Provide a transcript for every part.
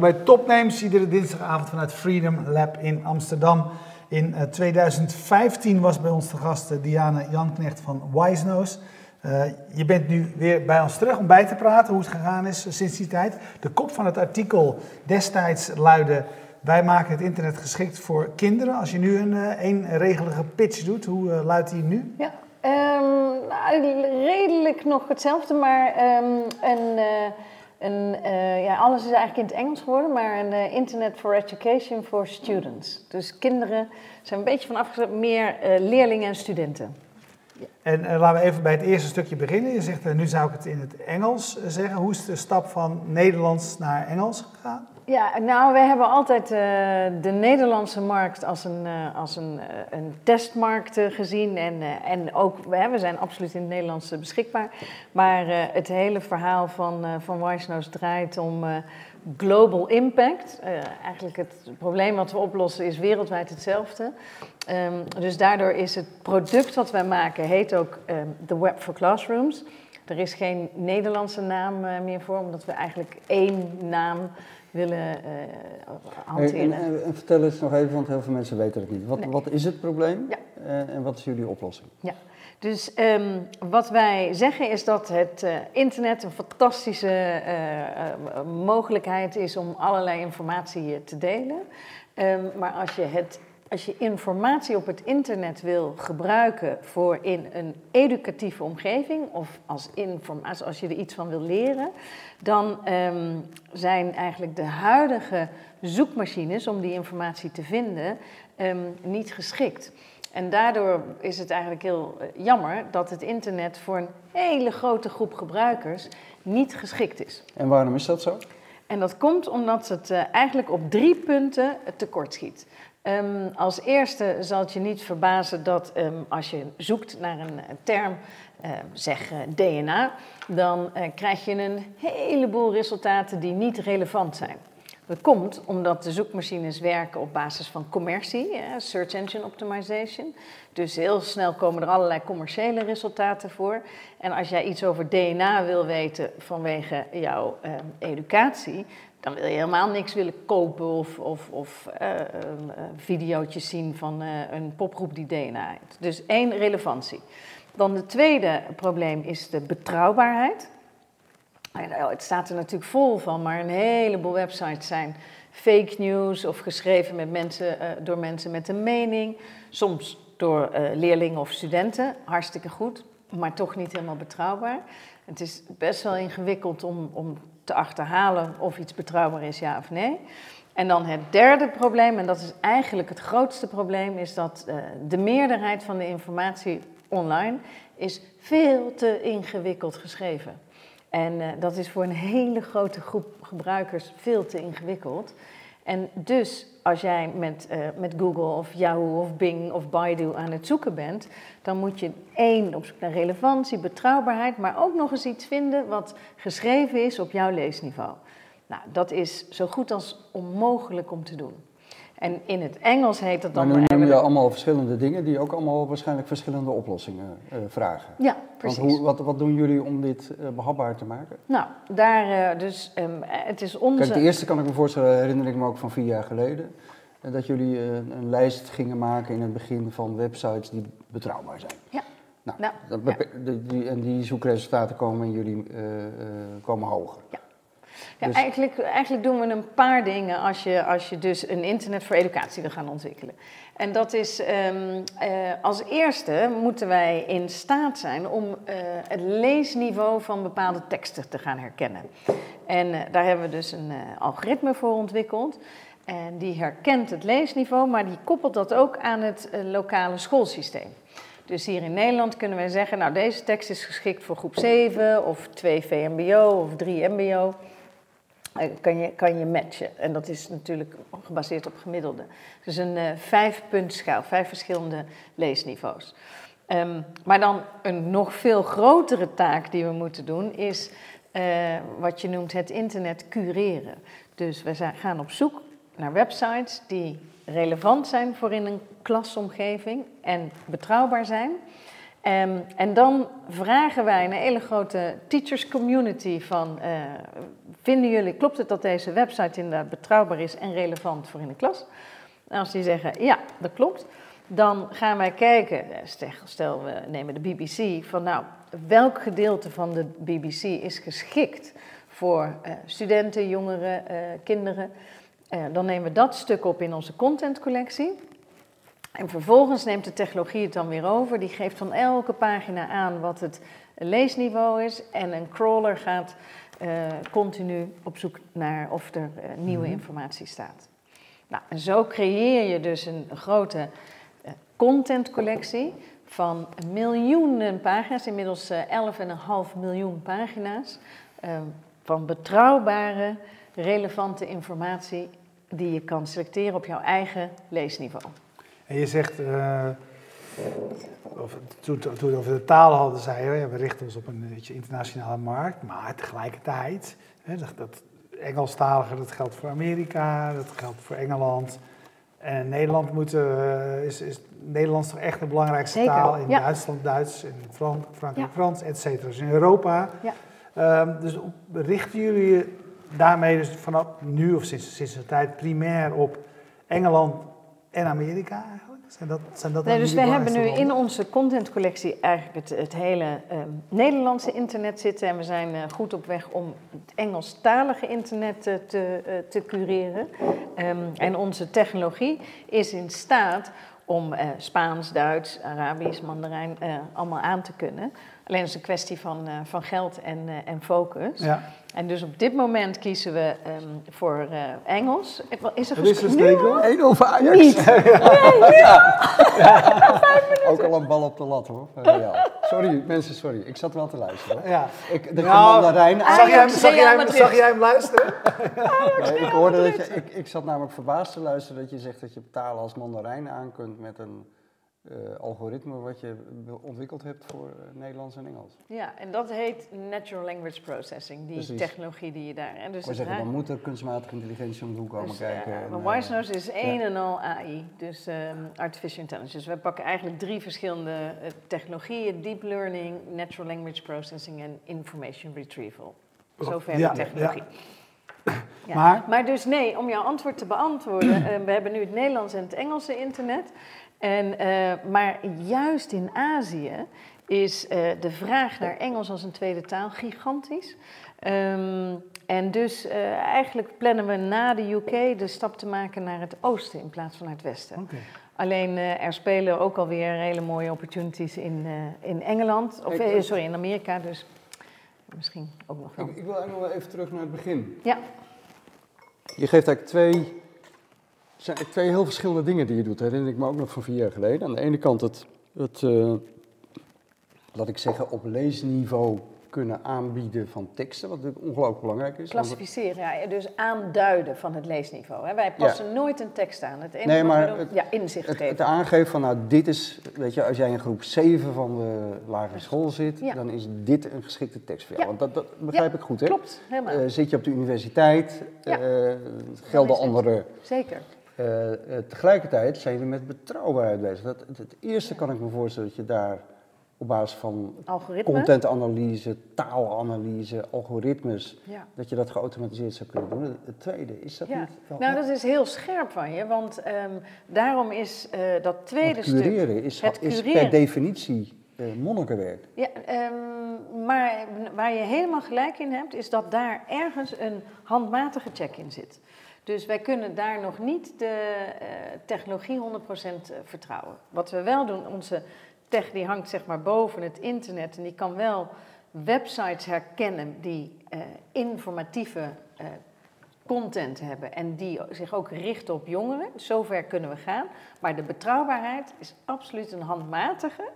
Bij Topnames, iedere dinsdagavond vanuit Freedom Lab in Amsterdam. In 2015 was bij ons de gast Diana Janknecht van Wisenose. Uh, je bent nu weer bij ons terug om bij te praten hoe het gegaan is sinds die tijd. De kop van het artikel destijds luidde: Wij maken het internet geschikt voor kinderen. Als je nu een eenregelige pitch doet, hoe luidt die nu? Ja, um, nou, redelijk nog zetzelfde, maar um, een, een, ja, alles is eigenlijk in het Engels geworden, maar een Internet for Education for Students. Dus kinderen zijn een beetje van afgezet, meer leerlingen en studenten. En uh, laten we even bij het eerste stukje beginnen. Je zegt, nu zou ik het in het Engels zeggen. Hoe is de stap van Nederlands naar Engels gegaan? Ja, nou, wij hebben altijd de Nederlandse markt als een, als een, een testmarkt gezien. En, en ook, we zijn absoluut in het Nederlands beschikbaar. Maar het hele verhaal van, van Wisenose draait om global impact. Uh, eigenlijk het probleem wat we oplossen is wereldwijd hetzelfde. Um, dus daardoor is het product wat wij maken, heet ook The Web for Classrooms. Er is geen Nederlandse naam uh, meer voor, omdat we eigenlijk één naam willen uh, hanteren. En, en, en, vertel eens nog even, want heel veel mensen weten het niet. Wat, nee. wat is het probleem ja. en wat is jullie oplossing? Ja. Dus um, wat wij zeggen is dat het uh, internet een fantastische uh, uh, mogelijkheid is om allerlei informatie te delen. Um, maar als je, het, als je informatie op het internet wil gebruiken voor in een educatieve omgeving of als, informatie, als je er iets van wil leren, dan um, zijn eigenlijk de huidige zoekmachines om die informatie te vinden niet geschikt. En daardoor is het eigenlijk heel eh, jammer dat het internet voor een hele grote groep gebruikers niet geschikt is. En waarom is dat zo? En dat komt omdat het uh, eigenlijk op drie punten tekort schiet. Um, als eerste zal het je niet verbazen dat um, als je zoekt naar een term, uh, zeg uh, DNA, dan krijg je een heleboel resultaten die niet relevant zijn. Dat komt omdat de zoekmachines werken op basis van commercie, search engine optimization. Dus heel snel komen er allerlei commerciële resultaten voor. En als jij iets over DNA wil weten vanwege jouw eh, educatie, dan wil je helemaal niks willen kopen of, of, of uh, videootjes zien van uh, een popgroep die DNA heeft. Dus één, relevantie. Dan het tweede probleem is de betrouwbaarheid. Nou het staat er natuurlijk vol van, maar een heleboel websites zijn fake news of geschreven met mensen, uh, door mensen met een mening. Soms door leerlingen of studenten, hartstikke goed, maar toch niet helemaal betrouwbaar. Het is best wel ingewikkeld om, om te achterhalen of iets betrouwbaar is, ja of nee. En dan het derde probleem, en dat is eigenlijk het grootste probleem, is dat uh, de meerderheid van de informatie online is veel te ingewikkeld geschreven. En uh, dat is voor een hele grote groep gebruikers veel te ingewikkeld. En dus als jij met, uh, met Google of Yahoo of Bing of Baidu aan het zoeken bent, dan moet je één op zoek naar relevantie, betrouwbaarheid, maar ook nog eens iets vinden wat geschreven is op jouw leesniveau. Nou, dat is zo goed als onmogelijk om te doen. En in het Engels heet dat dan... Maar nu noem je allemaal verschillende dingen die ook allemaal waarschijnlijk verschillende oplossingen uh, vragen. Ja, precies. Want hoe, wat, wat doen jullie om dit uh, behapbaar te maken? Nou, daar uh, dus, um, het is onze... Kijk, de eerste kan ik me voorstellen, herinner ik me ook van vier jaar geleden, dat jullie een lijst gingen maken in het begin van websites die betrouwbaar zijn. Ja. Nou, nou ja. Die, en die zoekresultaten komen in jullie komen hoger. Ja. Ja, dus... eigenlijk, eigenlijk doen we een paar dingen als je, als je dus een internet voor educatie wil gaan ontwikkelen. En dat is, um, uh, als eerste moeten wij in staat zijn om uh, het leesniveau van bepaalde teksten te gaan herkennen. En uh, daar hebben we dus een algoritme voor ontwikkeld. En die herkent het leesniveau, maar die koppelt dat ook aan het lokale schoolsysteem. Dus hier in Nederland kunnen wij zeggen, nou deze tekst is geschikt voor groep 7 of 2 VMBO of 3 MBO kan je, kan je matchen. En dat is natuurlijk gebaseerd op gemiddelde. Dus een uh, vijfpuntschaal, vijf verschillende leesniveaus. Um, maar dan een nog veel grotere taak die we moeten doen is uh, wat je noemt het internet cureren. Dus we gaan op zoek naar websites die relevant zijn voor in een klasomgeving en betrouwbaar zijn. Ehm, en dan vragen wij een hele grote teachers community van, eh, vinden jullie, klopt het dat deze website inderdaad betrouwbaar is en relevant voor in de klas? En als die zeggen, ja, dat klopt, dan gaan wij kijken, eh, stel, we nemen de BBC, van nou, welk gedeelte van de BBC is geschikt voor eh, studenten, jongeren, kinderen. Dan nemen we dat stuk op in onze contentcollectie. En vervolgens neemt de technologie het dan weer over. Die geeft van elke pagina aan wat het leesniveau is. En een crawler gaat eh, continu op zoek naar of er eh, nieuwe Mhm. informatie staat. Nou, en zo creëer je dus een grote eh, contentcollectie van miljoenen pagina's, inmiddels eh, 11,5 miljoen pagina's, eh, van betrouwbare, relevante informatie die je kan selecteren op jouw eigen leesniveau. En je zegt, eh, of, toen, toen we het over de talen hadden, zei je, ja, we richten ons op een beetje internationale markt, maar tegelijkertijd, hè, dat, dat Engelstalige, dat geldt voor Amerika, dat geldt voor Engeland. En Nederland moet, eh, is, is Nederlands toch echt de belangrijkste Zeker, taal. In ja. Duitsland Duits, in Fran- Frankrijk Ja. Frans, et cetera. Dus in Europa. Ja. Ehm, dus op- richten jullie daarmee dus vanaf nu of sinds, sinds een tijd primair op Engeland en Amerika eigenlijk? Zijn dat, zijn dat Nee, dan dus wij hebben nu in onze contentcollectie eigenlijk het, het hele ehm, Nederlandse internet zitten. En we zijn eh, goed op weg om het Engelstalige internet eh, te, eh, te cureren. Ehm, en onze technologie is in staat om Spaans, Duits, Arabisch, Mandarijn allemaal aan te kunnen. Alleen is het een kwestie van, eh, van geld en, eh, en focus. Ja. En dus op dit moment kiezen we ehm, voor eh, Engels. Wat Is er Dat is gesco- een nu stekel. al? 1 over Ajax. Niet. Ook al een bal op de lat hoor. Sorry mensen, sorry. Ik zat wel te luisteren. Ja. Ik, de Nou, mandarijn Zag jij, hem, zag, jij hem, zag jij hem luisteren? Nee, ik hoorde dat je, ik, ik zat namelijk verbaasd te luisteren dat je zegt dat je talen als mandarijn aan kunt met een eh, algoritme wat je ontwikkeld hebt voor eh, Nederlands en Engels. Ja, en dat heet Natural Language Processing, die Precies. technologie die je daar... En dus zeggen, dan moet er kunstmatige intelligentie om de hoek komen dus, kijken. eh, en, maar eh, Wisenose is één en al AI, dus ehm, Artificial Intelligence. We pakken eigenlijk drie verschillende eh, technologieën. Deep Learning, Natural Language Processing en Information Retrieval. Zover Ja, de technologie. Ja. Maar- Maar, dus nee, om jouw antwoord te beantwoorden, eh, we hebben nu het Nederlands en het Engelse internet. En, eh, maar juist in Azië is eh, de vraag naar Engels als een tweede taal gigantisch. Ehm, en dus eh, eigenlijk plannen we na de UK de stap te maken naar het oosten in plaats van naar het westen. Alleen er spelen ook alweer hele mooie opportunities in, in Engeland, of Ik- sorry, in Amerika, dus misschien ook nog wel. Ik, ik wil eigenlijk nog wel even terug naar het begin. Ja, Je geeft eigenlijk twee, zijn twee heel verschillende dingen die je doet. Herinner ik me ook nog van vier jaar geleden. Aan de ene kant het, het eh, laat ik zeggen, op leesniveau kunnen aanbieden van teksten, wat natuurlijk ongelooflijk belangrijk is. Klassificeren, ja, dus aanduiden van het leesniveau. Hè. Wij passen nooit een tekst aan. Het Nee, maar doen, het- ja, inzicht Het, geven. het aangeven van, nou, dit is, weet je, als jij in groep 7 van de lagere school zit, Ja. dan is dit een geschikte tekst voor jou. Ja. Want dat, dat begrijp ik goed, hè? Klopt, helemaal. Eh, zit je op de universiteit, eh, gelden andere. Zeker. Eh, eh, tegelijkertijd zijn we met betrouwbaarheid bezig. Dat, het, eerste kan ik me voorstellen dat je daar op basis van Algoritme. contentanalyse, taalanalyse, algoritmes, Ja. dat je dat geautomatiseerd zou kunnen doen. Het, tweede, is dat Ja. niet wel Nou, dat is heel scherp van je, want ehm, daarom is eh, dat tweede het stuk... cureren is, het is per cureren. definitie monnikenwerk. Ja, ehm, maar waar je helemaal gelijk in hebt, is dat daar ergens een handmatige check in zit. Dus wij kunnen daar nog niet de eh, technologie 100% vertrouwen. Wat we wel doen, onze tech die hangt zeg maar boven het internet en die kan wel websites herkennen die eh, informatieve eh, content hebben en die zich ook richten op jongeren. Zover kunnen we gaan. Maar de betrouwbaarheid is absoluut een handmatige.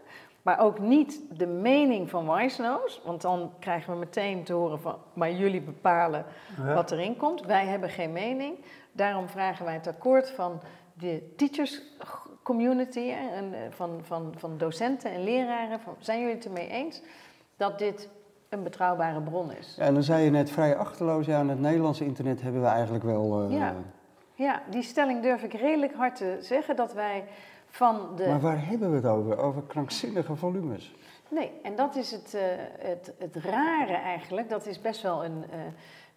Maar ook niet de mening van Wisenose. Want dan krijgen we meteen te horen van... maar jullie bepalen Ja. wat erin komt. Wij hebben geen mening. Daarom vragen wij het akkoord van de teachers community... en, eh, van, van, van docenten en leraren. Van, zijn jullie het ermee eens dat dit een betrouwbare bron is? Ja, en dan zei je net vrij achterloos, ja, aan het Nederlandse internet hebben we eigenlijk wel... eh, Ja. Ja, die stelling durf ik redelijk hard te zeggen dat wij van de... Maar waar hebben we het over? Over krankzinnige volumes. Nee, en dat is het, uh, het, het rare eigenlijk. Dat is best wel een, uh,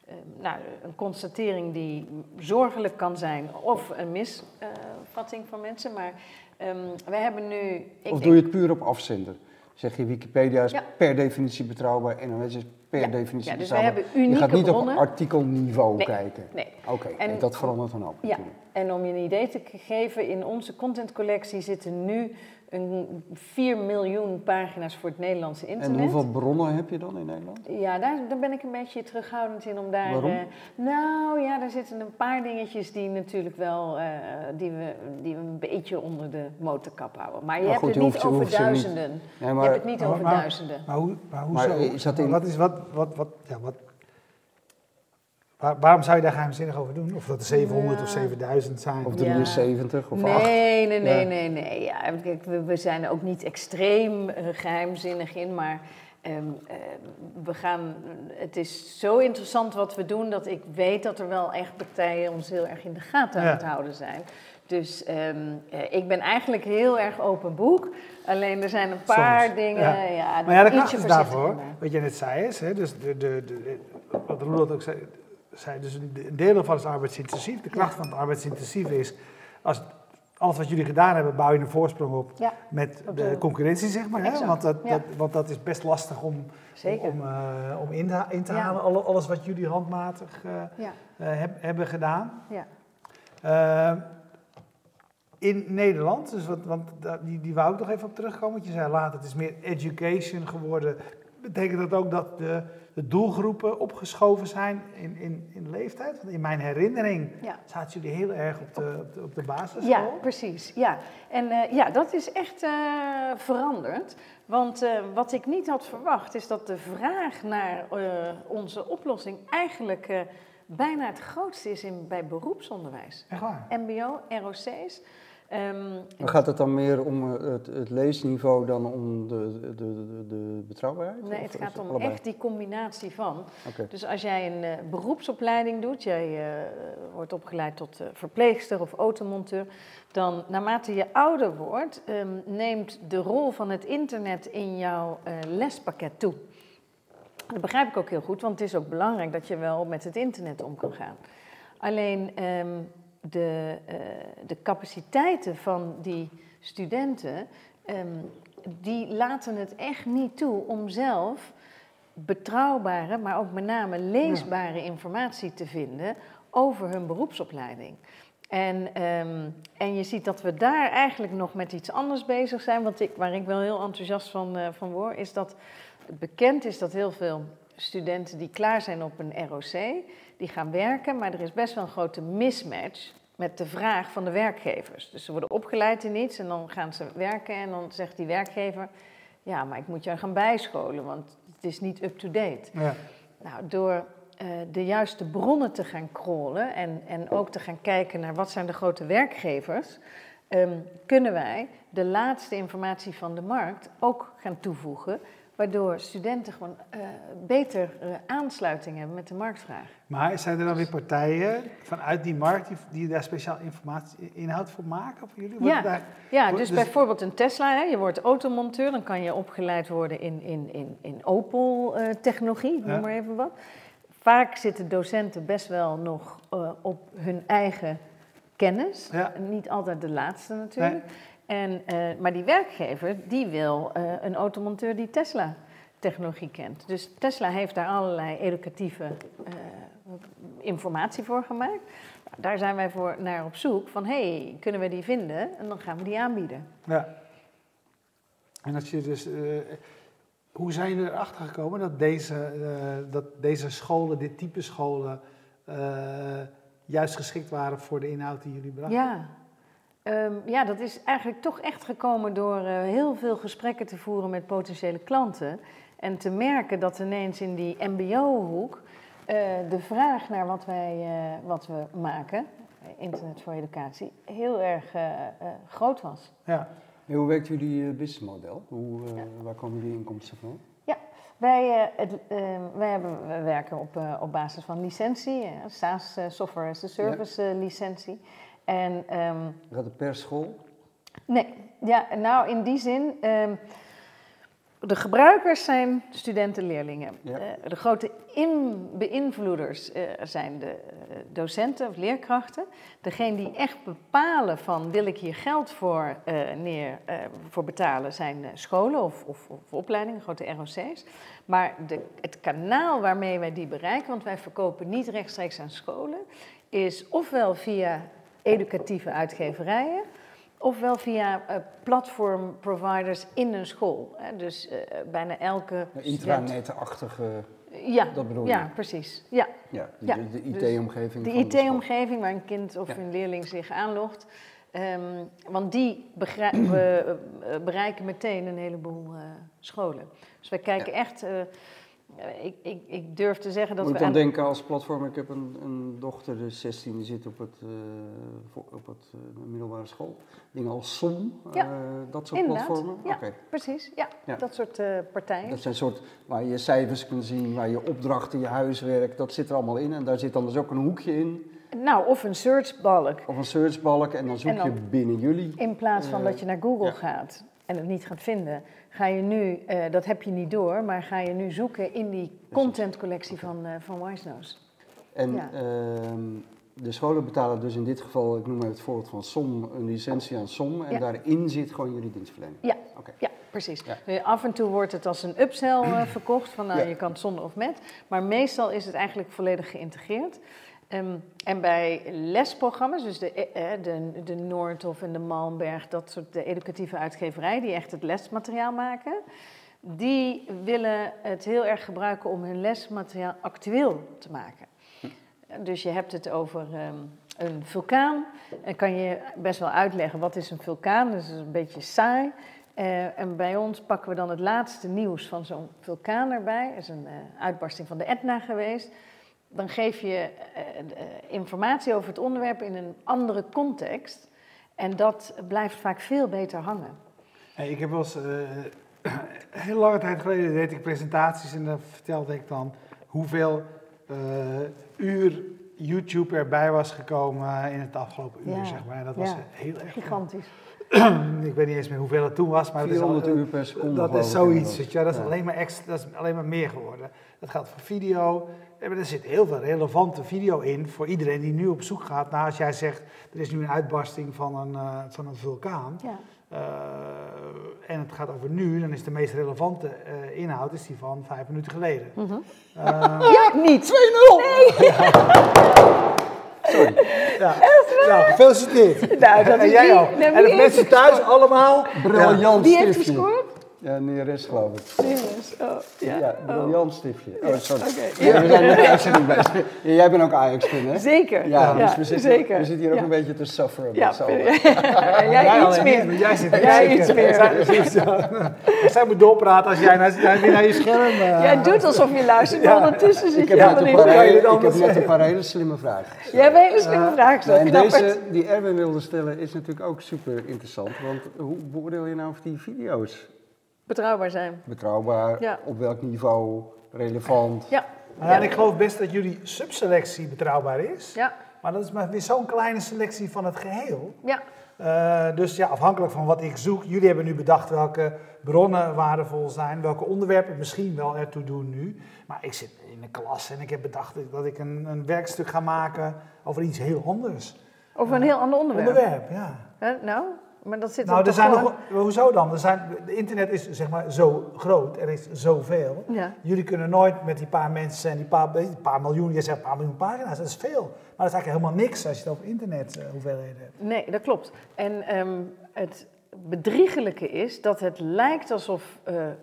uh, nou, een constatering die zorgelijk kan zijn of een misvatting van mensen. Maar um, wij hebben nu. Ik of doe je het puur op afzender? Zeg je Wikipedia is ja. per definitie betrouwbaar, NOS is per ja. definitie ja, dus betrouwbaar. Wij hebben unieke je gaat niet bronnen. op artikelniveau nee, kijken. Nee. Oké, okay, dat verandert dan ook. Ja, natuurlijk. en om je een idee te geven, in onze contentcollectie zitten nu een 4 miljoen pagina's voor het Nederlandse internet. En hoeveel bronnen heb je dan in Nederland? Ja, daar, daar ben ik een beetje terughoudend in om daar... Waarom? Uh, nou ja, daar zitten een paar dingetjes die natuurlijk wel... Uh, die, we, die we een beetje onder de motorkap houden. Maar je hebt goed, het je niet hoeft- je over duizenden. Nee, Je maar hebt het niet Maar- over duizenden. Maar, hoe, maar Maar hoezo? is dat in- Wat is wat, wat, wat, ja, wat, waar- waarom zou je daar geheimzinnig over doen? Of dat er 700 of Ja. 7000 zijn? of Ja. 73 of 8? Nee, nee, nee, Ja. nee, nee. Ja, kijk, we, we zijn er ook niet extreem eh, geheimzinnig in, maar ehm, eh, we gaan, het is zo interessant wat we doen dat ik weet dat er wel echt partijen ons heel erg in de gaten aan Ja. het houden zijn. Dus ehm, eh, ik ben eigenlijk heel erg open boek. Alleen er zijn een paar Soms, dingen. ja. Ja. Maar ja, de ietsje kracht is daarvoor, wat je net zei, is, hè, dus de, de, de, wat Roelof ook zei, zei, dus een de- een deel daarvan is arbeidsintensief. De kracht van het arbeidsintensief is, als alles wat jullie gedaan hebben, bouw je een voorsprong op Ja, met Op de de- concurrentie, zeg maar. Hè? Want, dat, ja. dat, want dat is best lastig om, zeker. om, eh, om in, te, in te Ja. halen, alle- alles wat jullie handmatig eh, eh, heb- hebben gedaan. ja. In Nederland, dus wat, want die, die wou ik nog even op terugkomen. Want je zei later, het is meer education geworden. Betekent dat ook dat de, de doelgroepen opgeschoven zijn in, in, in leeftijd? Want in mijn herinnering ja. zaten jullie heel erg op de, op de, op de basisschool. Ja, precies. Ja. En eh, ja, dat is echt eh, veranderd. Want eh, wat ik niet had verwacht is dat de vraag naar onze oplossing eigenlijk bijna het grootste is in, bij beroepsonderwijs. Echt waar? MBO, ROC's. Maar gaat het dan meer om eh, het, het leesniveau dan om de, de, de, de betrouwbaarheid? nee, het gaat om allebei? echt die combinatie van. Dus als jij een eh, beroepsopleiding doet, jij eh, wordt opgeleid tot verpleegster of automonteur, dan naarmate je ouder wordt, ehm, neemt de rol van het internet in jouw lespakket toe. Dat begrijp ik ook heel goed, want het is ook belangrijk dat je wel met het internet om kan gaan. Alleen ehm, de, eh, de capaciteiten van die studenten, ehm, die laten het echt niet toe om zelf betrouwbare, maar ook met name leesbare informatie te vinden over hun beroepsopleiding. En, ehm, en je ziet dat we daar eigenlijk nog met iets anders bezig zijn. Want ik, waar ik wel heel enthousiast van, eh, van word, is dat het bekend is dat heel veel studenten die klaar zijn op een ROC, die gaan werken, maar er is best wel een grote mismatch met de vraag van de werkgevers. Dus ze worden opgeleid in iets en dan gaan ze werken en dan zegt die werkgever, ja, maar ik moet jou gaan bijscholen, want het is niet up-to-date. Ja. Nou, door eh, de juiste bronnen te gaan crawlen en, en ook te gaan kijken naar wat zijn de grote werkgevers, ehm, kunnen wij de laatste informatie van de markt ook gaan toevoegen, waardoor studenten gewoon eh, beter eh, aansluiting hebben met de marktvraag. Maar zijn er dan weer partijen vanuit die markt die, die daar speciaal informatie, inhoud voor maken voor jullie? Wordt Ja. daar- Ja, dus, dus- bijvoorbeeld een Tesla, hè, je wordt automonteur, dan kan je opgeleid worden in, in, in, in Opel-technologie, noem Ja. maar even wat. Vaak zitten docenten best wel nog eh, op hun eigen kennis. Ja. Niet altijd de laatste natuurlijk. En, eh, maar die werkgever, die wil eh, een automonteur die Tesla-technologie kent. Dus Tesla heeft daar allerlei educatieve eh, informatie voor gemaakt. Nou, daar zijn wij voor naar op zoek van, hey, kunnen we die vinden? En dan gaan we die aanbieden. Ja. En als je dus, hoe zijn jullie erachter gekomen dat deze, dat deze scholen, dit type scholen, juist geschikt waren voor de inhoud die jullie brachten? Ja. Ehm, ja, dat is eigenlijk toch echt gekomen door eh, heel veel gesprekken te voeren met potentiële klanten. En te merken dat ineens in die MBO-hoek eh, de vraag naar wat, wij, eh, wat we maken, Internet voor Educatie, heel erg groot was. Ja. En hoe werkt jullie businessmodel? Hoe, Waar komen die inkomsten van? Wij, eh, het, eh, wij hebben, we werken op, op basis van licentie, SaaS, Software as a Service licentie. En ehm, Gaat het per school? Nee, ja, nou in die zin. ehm, de gebruikers zijn studenten-leerlingen. Ja. Eh, de grote beïnvloeders eh, zijn de eh, docenten of leerkrachten. Degene die echt bepalen van wil ik hier geld voor, neer, voor betalen zijn scholen of, of, of opleidingen, grote ROC's. Maar de, het kanaal waarmee wij die bereiken, want wij verkopen niet rechtstreeks aan scholen, is ofwel via educatieve uitgeverijen ofwel via eh, platformproviders in een school. Hè. Dus eh, bijna elke intranet-achtige, Ja, dat bedoel je? ja, precies. Ja. ja, de, Ja, de- de dus IT-omgeving. De. IT-omgeving waar een kind of Ja. een leerling zich aanlogt. Ehm, want die bereiken meteen een heleboel eh, scholen. Dus wij kijken echt... ik, ik, ik durf te zeggen dat Moet we ik dan aan- denken als platform, ik heb een, een dochter, de 16, die zit op het, eh, op het eh, middelbare school. Dingen als SOM, Ja, eh, dat soort inderdaad, platformen. ja. Precies, ja, Ja. dat soort eh, partijen. Dat zijn soort waar je cijfers kunt zien, waar je opdrachten, je huiswerk, dat zit er allemaal in. En daar zit dan dus ook een hoekje in, Nou, of een searchbalk. of een searchbalk. En dan zoek En dan- je binnen jullie. In plaats van Eh, dat je naar Google ja. gaat en het niet gaat vinden, ga je nu, eh, dat heb je niet door, maar ga je nu zoeken in die contentcollectie van, eh van Wisenose. En Ja. ehm, de scholen betalen dus in dit geval, ik noem maar het voorbeeld van SOM, een licentie aan SOM. En Ja. daarin zit gewoon jullie dienstverlening. Ja. Oké. Ja, precies. Ja. Eh, Af en toe wordt het als een upsell verkocht, van nou, je kan het zonder of met. Maar meestal is het eigenlijk volledig geïntegreerd. Ehm, en bij lesprogramma's, dus de, eh, eh, de, de Noordhof en de Malmberg, dat soort de educatieve uitgeverij, die echt het lesmateriaal maken, die willen het heel erg gebruiken om hun lesmateriaal actueel te maken. Dus je hebt het over ehm, een vulkaan. En kan je best wel uitleggen wat is een vulkaan. Dat is een beetje saai. Eh, en bij ons pakken we dan het laatste nieuws van zo'n vulkaan erbij. Er is een uitbarsting van de Etna geweest. Dan geef je eh, eh, informatie over het onderwerp in een andere context. En dat blijft vaak veel beter hangen. Hey, ik heb wel eens, eh, heel lange tijd geleden deed ik presentaties en dan vertelde ik dan hoeveel uur YouTube erbij was gekomen in het afgelopen uur, Ja, zeg maar. En dat was ja. heel erg. Gigantisch. Ik weet niet eens meer hoeveel het toen was, maar het is al- 400 uur per seconde. Dat is zoiets, je, wel. dat is, Ja. alleen maar extra, dat is alleen maar meer geworden. Dat geldt voor video. Ja, maar Er zit heel veel relevante video in voor iedereen die nu op zoek gaat naar, als jij zegt, er is nu een uitbarsting van een, eh, van een vulkaan. Ja. eh, en het gaat over nu, dan is de meest relevante eh, inhoud is die van vijf minuten geleden. Mhm. Eh, Ja, niet. Sorry. ja. Nou, gefeliciteerd. Nou, dat en is jij wie- ook. nou, en de mensen thuis allemaal. Briljant Wie heeft gescoord? Ja, Neres geloof ik. Serieus? Oh, ja. Ja, briljant stiftje. Oh, sorry. Oké. We zijn met de uitzending bezig. Jij bent ook Ajax-fan, hè? Zeker. Ja, dus we zitten, zeker. we zitten hier ook Ja. een beetje te sufferen. Ja, met en jij iets meer. niet, Jij zit Jij iets meer. Zij, moet doorpraten als jij naar, jij naar je scherm... eh, Jij doet alsof je luistert, Ja. maar ondertussen zit Ik je helemaal niet. ik heb net een paar hele slimme vragen. gesteld. Jij hebt een hele slimme vraag Nou, en gesteld. deze die Erwin wilde stellen is natuurlijk ook super interessant. Want hoe beoordeel je nou of die video's Betrouwbaar zijn. betrouwbaar, Ja. op welk niveau, relevant? Ja. Ja, en ik geloof best dat jullie subselectie betrouwbaar is. Ja. Maar dat is maar weer zo'n kleine selectie van het geheel. Ja. Eh, dus ja, afhankelijk van wat ik zoek. Jullie hebben nu bedacht welke bronnen waardevol zijn, welke onderwerpen misschien wel ertoe doen nu. Maar ik zit in de klas en ik heb bedacht dat ik een, een werkstuk ga maken over iets heel anders. Over een heel ander onderwerp. Onderwerp, ja. Hè, nou, maar dat zit Nou, er toch zijn gewoon- nog, hoezo dan? Er zijn, de internet is zeg maar zo groot, er is zoveel. Ja. Jullie kunnen nooit met die paar mensen en die paar, die paar miljoen, je zegt een paar miljoen pagina's, dat is veel. Maar dat is eigenlijk helemaal niks als je het over internet eh, hoeveelheden hebt. Nee, dat klopt. En ehm, het bedriegelijke is dat het lijkt alsof eh, eh,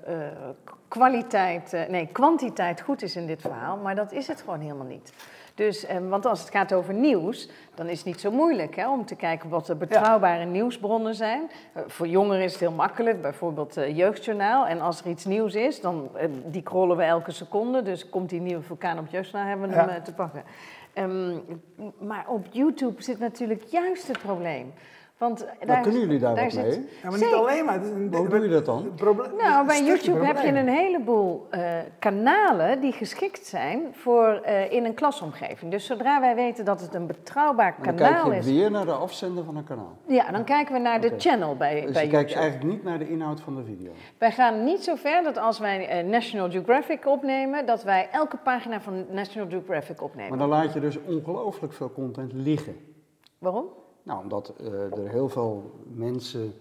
kwaliteit, nee, kwantiteit goed is in dit verhaal, maar dat is het gewoon helemaal niet. Dus, ehm, want als het gaat over nieuws, dan is het niet zo moeilijk hè, om te kijken wat de betrouwbare nieuwsbronnen zijn. Eh, voor jongeren is het heel makkelijk, bijvoorbeeld eh, Jeugdjournaal. En als er iets nieuws is, dan eh, die scrollen we elke seconde. Dus komt die nieuwe vulkaan op Jeugdjournaal, hebben we hem Ja. eh, te pakken. Ehm, maar op YouTube zit natuurlijk juist het probleem. Want Daar daar, kunnen jullie daar daar wat zit- mee? Ja, maar niet Zeker. alleen maar. Is Hoe doe je dat dan? Nou, bij YouTube heb je een heleboel eh, kanalen die geschikt zijn voor eh, in een klasomgeving. Dus zodra wij weten dat het een betrouwbaar Maar dan kijk kanaal je is, weer naar de afzender van een kanaal. ja, dan kijken we naar de channel bij, Dus bij je kijkt YouTube. eigenlijk niet naar de inhoud van de video. Wij gaan niet zo ver dat als wij eh, National Geographic opnemen, dat wij elke pagina van National Geographic opnemen. Maar dan laat je dus ongelooflijk veel content liggen. Waarom? Nou, omdat eh, er heel veel mensen,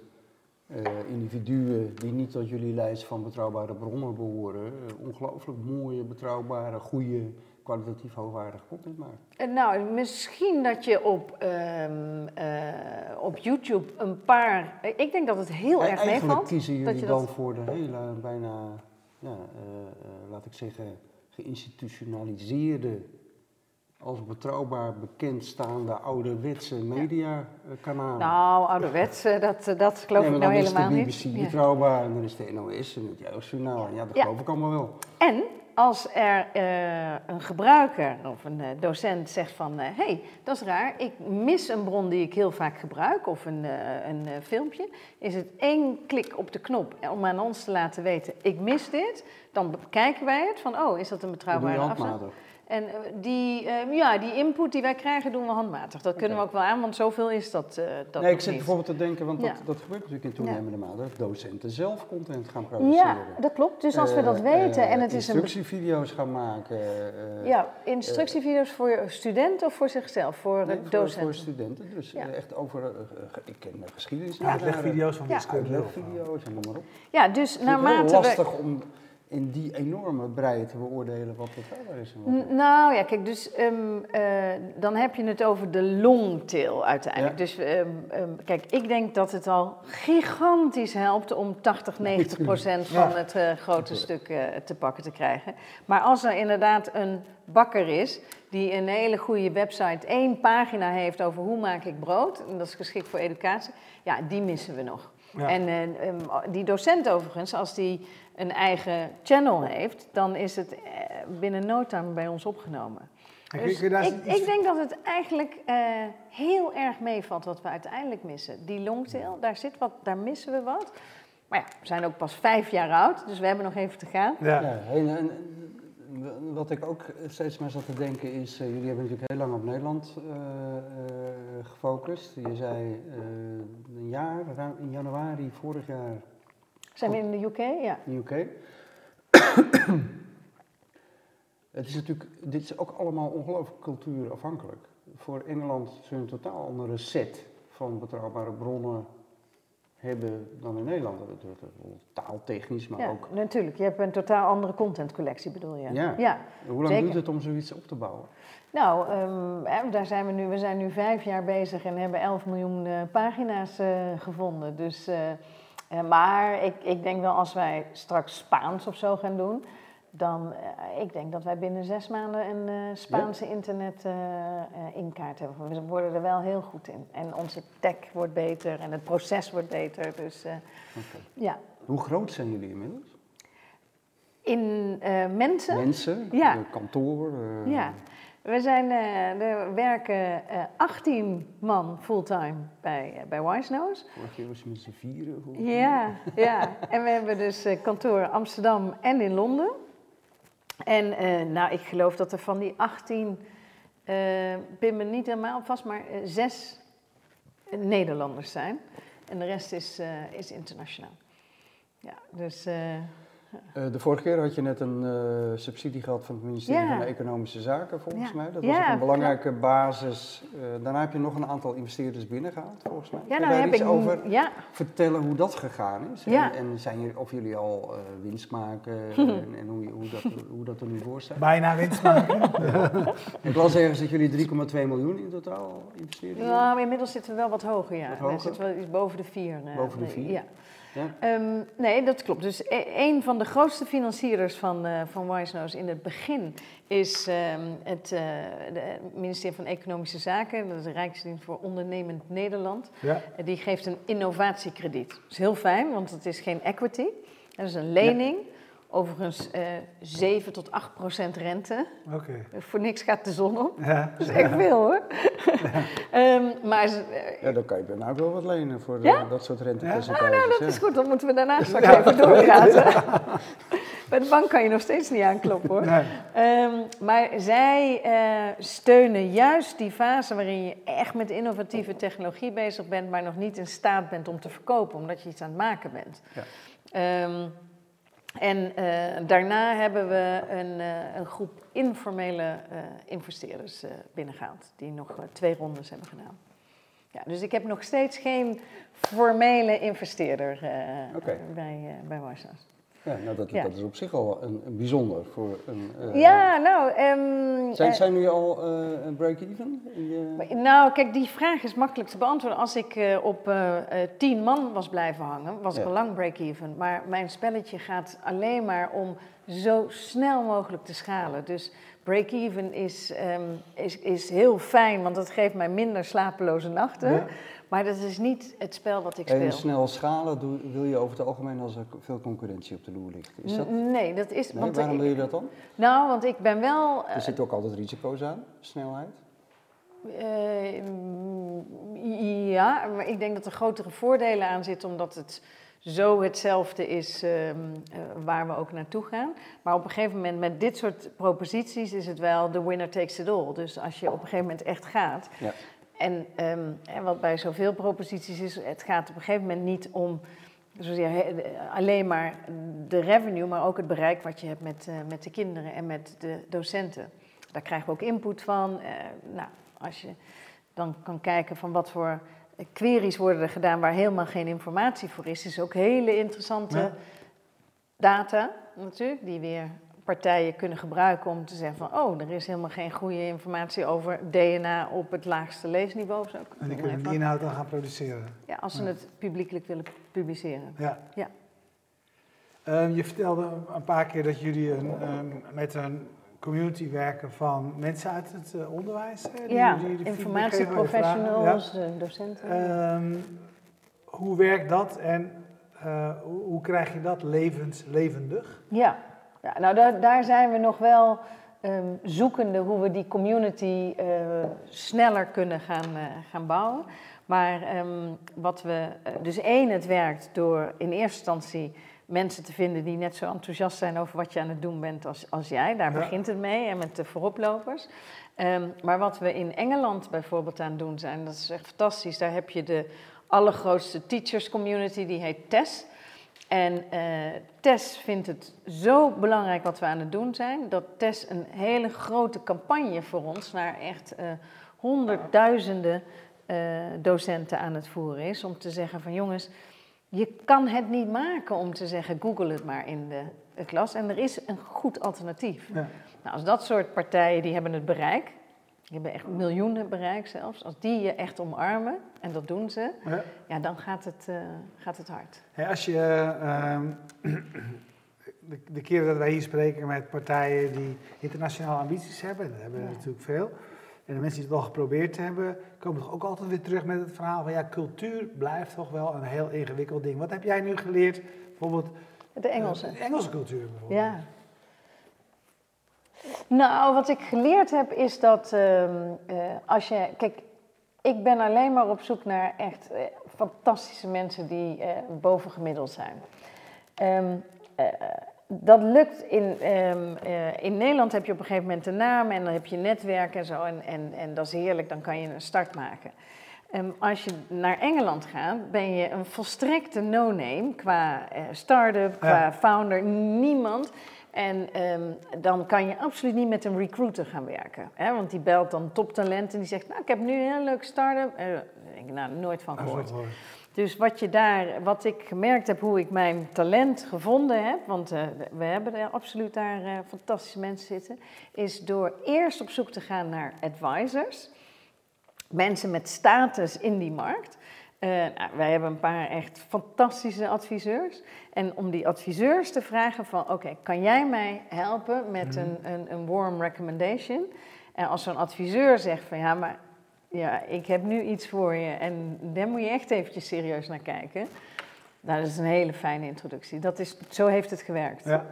eh, individuen die niet tot jullie lijst van betrouwbare bronnen behoren, eh, ongelooflijk mooie, betrouwbare, goede, kwalitatief hoogwaardige content maken. Nou, misschien dat je op, ehm, eh, op YouTube een paar. Ik denk dat het heel En erg eigenlijk meevalt. kiezen jullie dat je dan dat- voor de hele, bijna, ja, laat ik zeggen, geïnstitutionaliseerde, als betrouwbaar bekendstaande ouderwetse mediakanalen. Nou, ouderwets, eh, dat, eh, dat geloof Nee, ik nou dan helemaal is de niet. BBC Ja. betrouwbaar en dan is de NOS en het Jeugdjournaal. En ja, dat Ja. geloof ik allemaal wel. En als er eh, een gebruiker of een eh, docent zegt van... hé, hey, dat is raar, ik mis een bron die ik heel vaak gebruik... of een, een filmpje, is het één klik op de knop om aan ons te laten weten... ik mis dit, dan bekijken wij het van... oh, is dat een betrouwbare afstand? En eh, die, eh, ja, die input die wij krijgen doen we handmatig. Dat kunnen we ook wel aan, want zoveel is dat, eh dat Nee, ik zit niet. bijvoorbeeld te denken, want dat, Ja. dat gebeurt natuurlijk in toenemende mate, dat docenten zelf content gaan Ja, produceren. dat klopt. Dus als we dat Eh, weten en het is een... Instructievideo's gaan maken. eh, Ja, instructievideo's voor studenten of voor zichzelf, voor nee, eh, voor, docenten? voor studenten. Dus Ja. echt over, ik ken de geschiedenis. Uitlegvideo's van Ja. Uitlegvideo's en noem maar op. Ja, dus Het is heel naarmate we... om in die enorme breedte te beoordelen wat betrouwbaar is. En wat Nou ja, kijk, dus ehm, eh, dan heb je het over de longtail uiteindelijk. Ja. Dus ehm, ehm, kijk, ik denk dat het al gigantisch helpt om 80, 90 procent van Ja. het eh, grote stuk eh, te pakken te krijgen. Maar als er inderdaad een bakker is die een hele goede website, één pagina heeft over hoe maak ik brood, en dat is geschikt voor educatie, ja, die missen we nog. Ja. En eh, ehm, die docent overigens, als die een eigen channel heeft, dan is het eh, binnen no time bij ons opgenomen. Dus ik, ik denk dat het eigenlijk eh, heel erg meevalt wat we uiteindelijk missen. Die longtail, daar, zit wat, daar missen we wat. Maar ja, we zijn ook pas vijf jaar oud, dus we hebben nog even te gaan. Ja. Ja, en, en, en wat ik ook steeds meer zat te denken is, eh, jullie hebben natuurlijk heel lang op Nederland eh, eh, gefocust. Je zei een jaar, in januari vorig jaar Zijn we in de UK? Ja. in UK. Het is natuurlijk, dit is ook allemaal ongelooflijk cultuurafhankelijk. Voor Engeland je een totaal andere set van betrouwbare bronnen hebben dan in Nederland. Taaltechnisch, maar ja, ook. natuurlijk. Je hebt een totaal andere contentcollectie, bedoel je? Ja. ja. Hoe lang zeker. duurt het om zoiets op te bouwen? Nou, ehm, daar zijn we, nu, we zijn nu vijf jaar bezig en hebben 11 miljoen eh, pagina's eh, gevonden. Dus, eh, maar ik, ik denk wel als wij straks Spaans of zo gaan doen, dan eh, ik denk dat wij binnen zes maanden een eh, Spaanse internet eh, in kaart hebben. We worden er wel heel goed in. En onze tech wordt beter en het proces wordt beter. Dus ja, Hoe groot zijn jullie inmiddels? in mensen. Mensen, Ja. kantoor. Ja, we zijn, er werken eh 18 man fulltime bij, eh, bij Wise Nose. Vorig jaar was je met z'n vieren. Ja, ja, en we hebben dus kantoor Amsterdam en in Londen. En eh, nou, ik geloof dat er van die 18, eh pin me niet helemaal vast, maar eh, zes Nederlanders zijn. En de rest is, eh, is internationaal. Ja, dus eh, de vorige keer had je net een eh, subsidie gehad van het ministerie Ja. van de Economische Zaken, volgens Ja. mij. Dat Ja, was ook een belangrijke basis. Eh, daarna heb je nog een aantal investeerders binnengehaald, volgens mij. ja, Kun je nou daar heb iets ik over ja, vertellen hoe dat gegaan is? Ja. En, en zijn jullie, of jullie al eh, winst maken en, en hoe, hoe, dat, hoe dat er nu voor staat? Bijna winst maken. Ik las ergens dat jullie 3,2 miljoen in totaal investeren. Nou, inmiddels zitten we wel wat hoger, ja. Wat We hoger? zitten wel iets boven de vier. eh, Boven de nee, vier? Ja. Ja? Ehm, nee, dat klopt. Dus e- een van de grootste financierders van, eh van Wisenose in het begin is ehm, het eh, de ministerie van Economische Zaken. Dat is de Rijksdienst voor Ondernemend Nederland. Ja. Die geeft een innovatiekrediet. Dat is heel fijn, want het is geen equity. Dat is een lening Overigens eh 7 tot 8 procent rente. Oké. Voor niks gaat de zon op. Ja. Dat is echt veel hoor. Ehm, maar eh, Ja, dan kan je bijna ook wel wat lenen voor eh, Ja? dat soort rentepercentages. nou, dat ja. is goed, dan moeten we daarna straks even doorpraten. Bij de bank kan je nog steeds niet aankloppen hoor. Nee. Ehm, maar zij eh, steunen juist die fase waarin je echt met innovatieve technologie bezig bent, maar nog niet in staat bent om te verkopen, omdat je iets aan het maken bent. Ja. Ehm, en eh, daarna hebben we een, eh, een groep informele eh, investeerders eh, binnengehaald, die nog twee rondes hebben gedaan. Ja, dus ik heb nog steeds geen formele investeerder bij, bij Warsas. Ja, nou, dat, Ja. dat is op zich al een, een bijzonder voor een... eh, Ja, nou... ehm, Zijn, eh, zijn jullie al eh, een break-even? Nou, kijk, die vraag is makkelijk te beantwoorden. Als ik op tien man was blijven hangen, was ik al lang break-even. Maar mijn spelletje gaat alleen maar om zo snel mogelijk te schalen. Dus break-even is, ehm, is, is heel fijn, want dat geeft mij minder slapeloze nachten. Maar dat is niet het spel wat ik En speel. snel schalen doe- wil je over het algemeen als er veel concurrentie op de loer ligt. Is dat, Nee, dat is... nee, want, waarom eh, wil je dat dan? Nou, want ik ben wel... eh, Er zitten ook altijd risico's aan, snelheid. Eh, mm, ja, maar ik denk dat er grotere voordelen aan zitten, omdat het zo hetzelfde is ehm, eh, waar we ook naartoe gaan. Maar op een gegeven moment met dit soort proposities is het wel de winner takes it all. Dus als je op een gegeven moment echt gaat. Ja. En, ehm, wat bij zoveel proposities is, het gaat op een gegeven moment niet om zozeer alleen maar de revenue, maar ook het bereik wat je hebt met, eh, met de kinderen en met de docenten. Daar krijgen we ook input van. Eh, nou, als je dan kan kijken van wat voor queries worden er gedaan waar helemaal geen informatie voor is, is ook hele interessante Ja. data natuurlijk, die weer partijen kunnen gebruiken om te zeggen van, oh, er is helemaal geen goede informatie over DNA op het laagste leesniveau. zo. En die kunnen die inhoud dan gaan produceren. Ja, als ze het publiekelijk willen publiceren. Ja. Ja. Ehm, je vertelde een paar keer dat jullie een, met een community werken van mensen uit het eh, onderwijs. hè, die- Ja, informatieprofessionals, eh, docenten. Ja. Ehm, hoe werkt dat en eh, hoe, hoe krijg je dat levens, levendig? Ja, ja nou daar, daar zijn we nog wel ehm, zoekende hoe we die community eh, sneller kunnen gaan, eh, gaan bouwen. Maar ehm, wat we, eh, dus één, het werkt door in eerste instantie mensen te vinden die net zo enthousiast zijn over wat je aan het doen bent als, als jij. Daar Ja. begint het mee en met de vooroplopers. Ehm, maar wat we in Engeland bijvoorbeeld aan het doen zijn, dat is echt fantastisch. Daar heb je de allergrootste teachers community, die heet TES. En eh, Tess vindt het zo belangrijk wat we aan het doen zijn, dat Tess een hele grote campagne voor ons naar echt eh, honderdduizenden eh, docenten aan het voeren is. Om te zeggen van jongens, je kan het niet maken om te zeggen Google het maar in de, de klas. En er is een goed alternatief. Ja. Nou, als dat soort partijen, die hebben het bereik, die hebben echt miljoenen bereik zelfs. Als die je echt omarmen, en dat doen ze, Ja. ja, dan gaat het, eh, gaat het hard. Hey, als je ehm, de, de keren dat wij hier spreken met partijen die internationale ambities hebben, dat hebben we Ja. natuurlijk veel. En de mensen die het wel geprobeerd hebben, komen toch ook altijd weer terug met het verhaal van ja, cultuur blijft toch wel een heel ingewikkeld ding. Wat heb jij nu geleerd, bijvoorbeeld De Engelse. de Engelse cultuur bijvoorbeeld? Ja. Nou, wat ik geleerd heb is dat ehm, eh, als je. Kijk, ik ben alleen maar op zoek naar echt eh, fantastische mensen die eh, bovengemiddeld zijn. Ehm, eh, dat lukt in, ehm, eh, in Nederland heb je op een gegeven moment een naam en dan heb je netwerk en zo. En, en, en dat is heerlijk, dan kan je een start maken. Ehm, als je naar Engeland gaat, ben je een volstrekte no-name qua start-up, qua Ja. founder, niemand. En ehm, dan kan je absoluut niet met een recruiter gaan werken. Hè? Want die belt dan toptalent en die zegt, nou, ik heb nu een heel leuk start-up. Denk ik, nou, nooit van gehoord. Dus wat, je daar, wat ik gemerkt heb, hoe ik mijn talent gevonden heb, want eh, we hebben er absoluut daar eh, fantastische mensen zitten, is door eerst op zoek te gaan naar advisors, mensen met status in die markt. Eh, nou, wij hebben een paar echt fantastische adviseurs. En om die adviseurs te vragen van, oké, kan jij mij helpen met een, een, een warm recommendation? En als zo'n adviseur zegt van, ja, maar ja, ik heb nu iets voor je en daar moet je echt eventjes serieus naar kijken. Nou, dat is een hele fijne introductie. Dat is, zo heeft het gewerkt. Ja.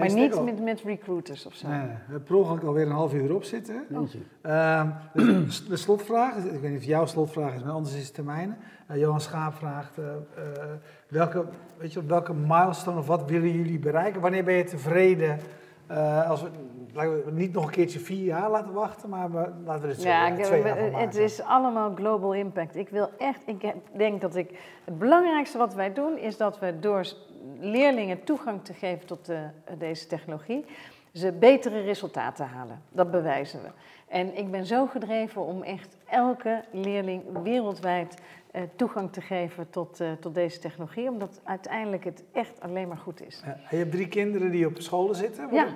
Maar niet met, met recruiters of zo. Nee, we hebben per ongeluk alweer een half uur erop zitten. Jeetje. Ehm, de, de slotvraag, ik weet niet of jouw slotvraag is, maar anders is het termijnen. Eh, Johan Schaap vraagt, eh, eh, welke, weet je, op welke milestone of wat willen jullie bereiken? Wanneer ben je tevreden eh, als we, laten we niet nog een keertje vier jaar laten wachten, maar we, laten we het zo Ja, ik- twee jaar van het is allemaal global impact. Ik wil echt, ik denk dat ik, het belangrijkste wat wij doen is dat we door leerlingen toegang te geven tot de- deze technologie, ze betere resultaten halen. Dat bewijzen we. En ik ben zo gedreven om echt elke leerling wereldwijd eh, toegang te geven tot, eh, tot deze technologie, omdat uiteindelijk het echt alleen maar goed is. Ja, je hebt drie kinderen die op scholen zitten. Ja,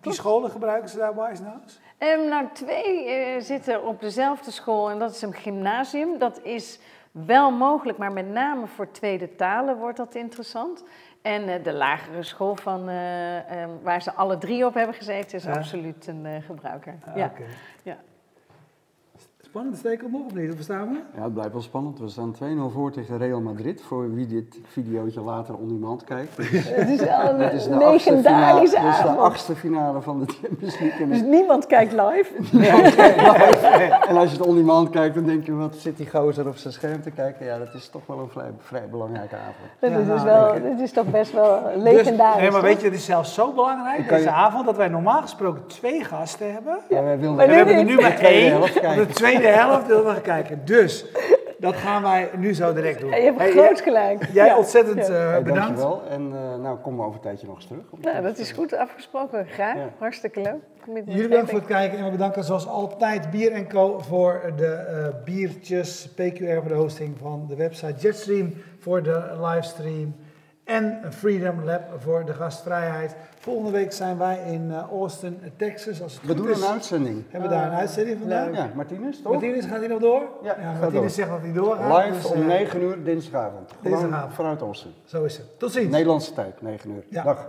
Die scholen gebruiken ze daar Wise Nows? Ehm, nou, twee eh, zitten op dezelfde school en dat is een gymnasium. Dat is wel mogelijk, maar met name voor tweede talen wordt dat interessant. En eh, de lagere school van, eh, ehm, waar ze alle drie op hebben gezeten is Ja. absoluut een eh, gebruiker. Ah, ja. Ja. Spannend, steek hem op of niet? Of verstaan we? Ja, het blijft wel spannend. We staan 2-0 voor tegen Real Madrid. Voor wie dit videootje later on demand kijkt. Het is wel een is de finale, legendarische dit is de avond. achtste finale van de Champions League. Dus niemand kijkt live. En als je het on demand kijkt, dan denk je, wat zit die gozer op zijn scherm te kijken? Ja, dat is toch wel een vrij, vrij belangrijke avond. Ja, is, dus nou, wel, dit is toch best wel Dus, legendarisch. nee, maar weet je, het is zelfs zo belangrijk je- deze avond dat wij normaal gesproken twee gasten hebben. Ja, wij wilden En we hebben er nu maar De één. helft Op de tweede helft willen we gaan kijken. Dus, dat gaan wij nu zo direct doen. Je hebt Hey, groot gelijk. jij Ja. ontzettend Ja. eh, Hey, bedankt. dankjewel. En eh, nou, kom over een tijdje nog eens terug. Nou, dat is goed afgesproken. Graag. Ja. Hartstikke leuk. Jullie bedankt voor het kijken en we bedanken zoals altijd Bier Co voor de eh, biertjes, PQR voor de hosting van de website, Jetstream voor de livestream en Freedom Lab voor de gastvrijheid. Volgende week zijn wij in eh, Austin, Texas. Als we doen een uitzending. Hebben we daar een uitzending vandaag? Ja, Martinez toch? Martinez, gaat hij nog door? Ja, ja zegt dat hij doorgaat. Live dus, om eh, 9 uur dinsdagavond. Dinsdagavond. Vanuit Austin. Zo is het. Tot ziens. Nederlandse tijd, 9 uur. Dag.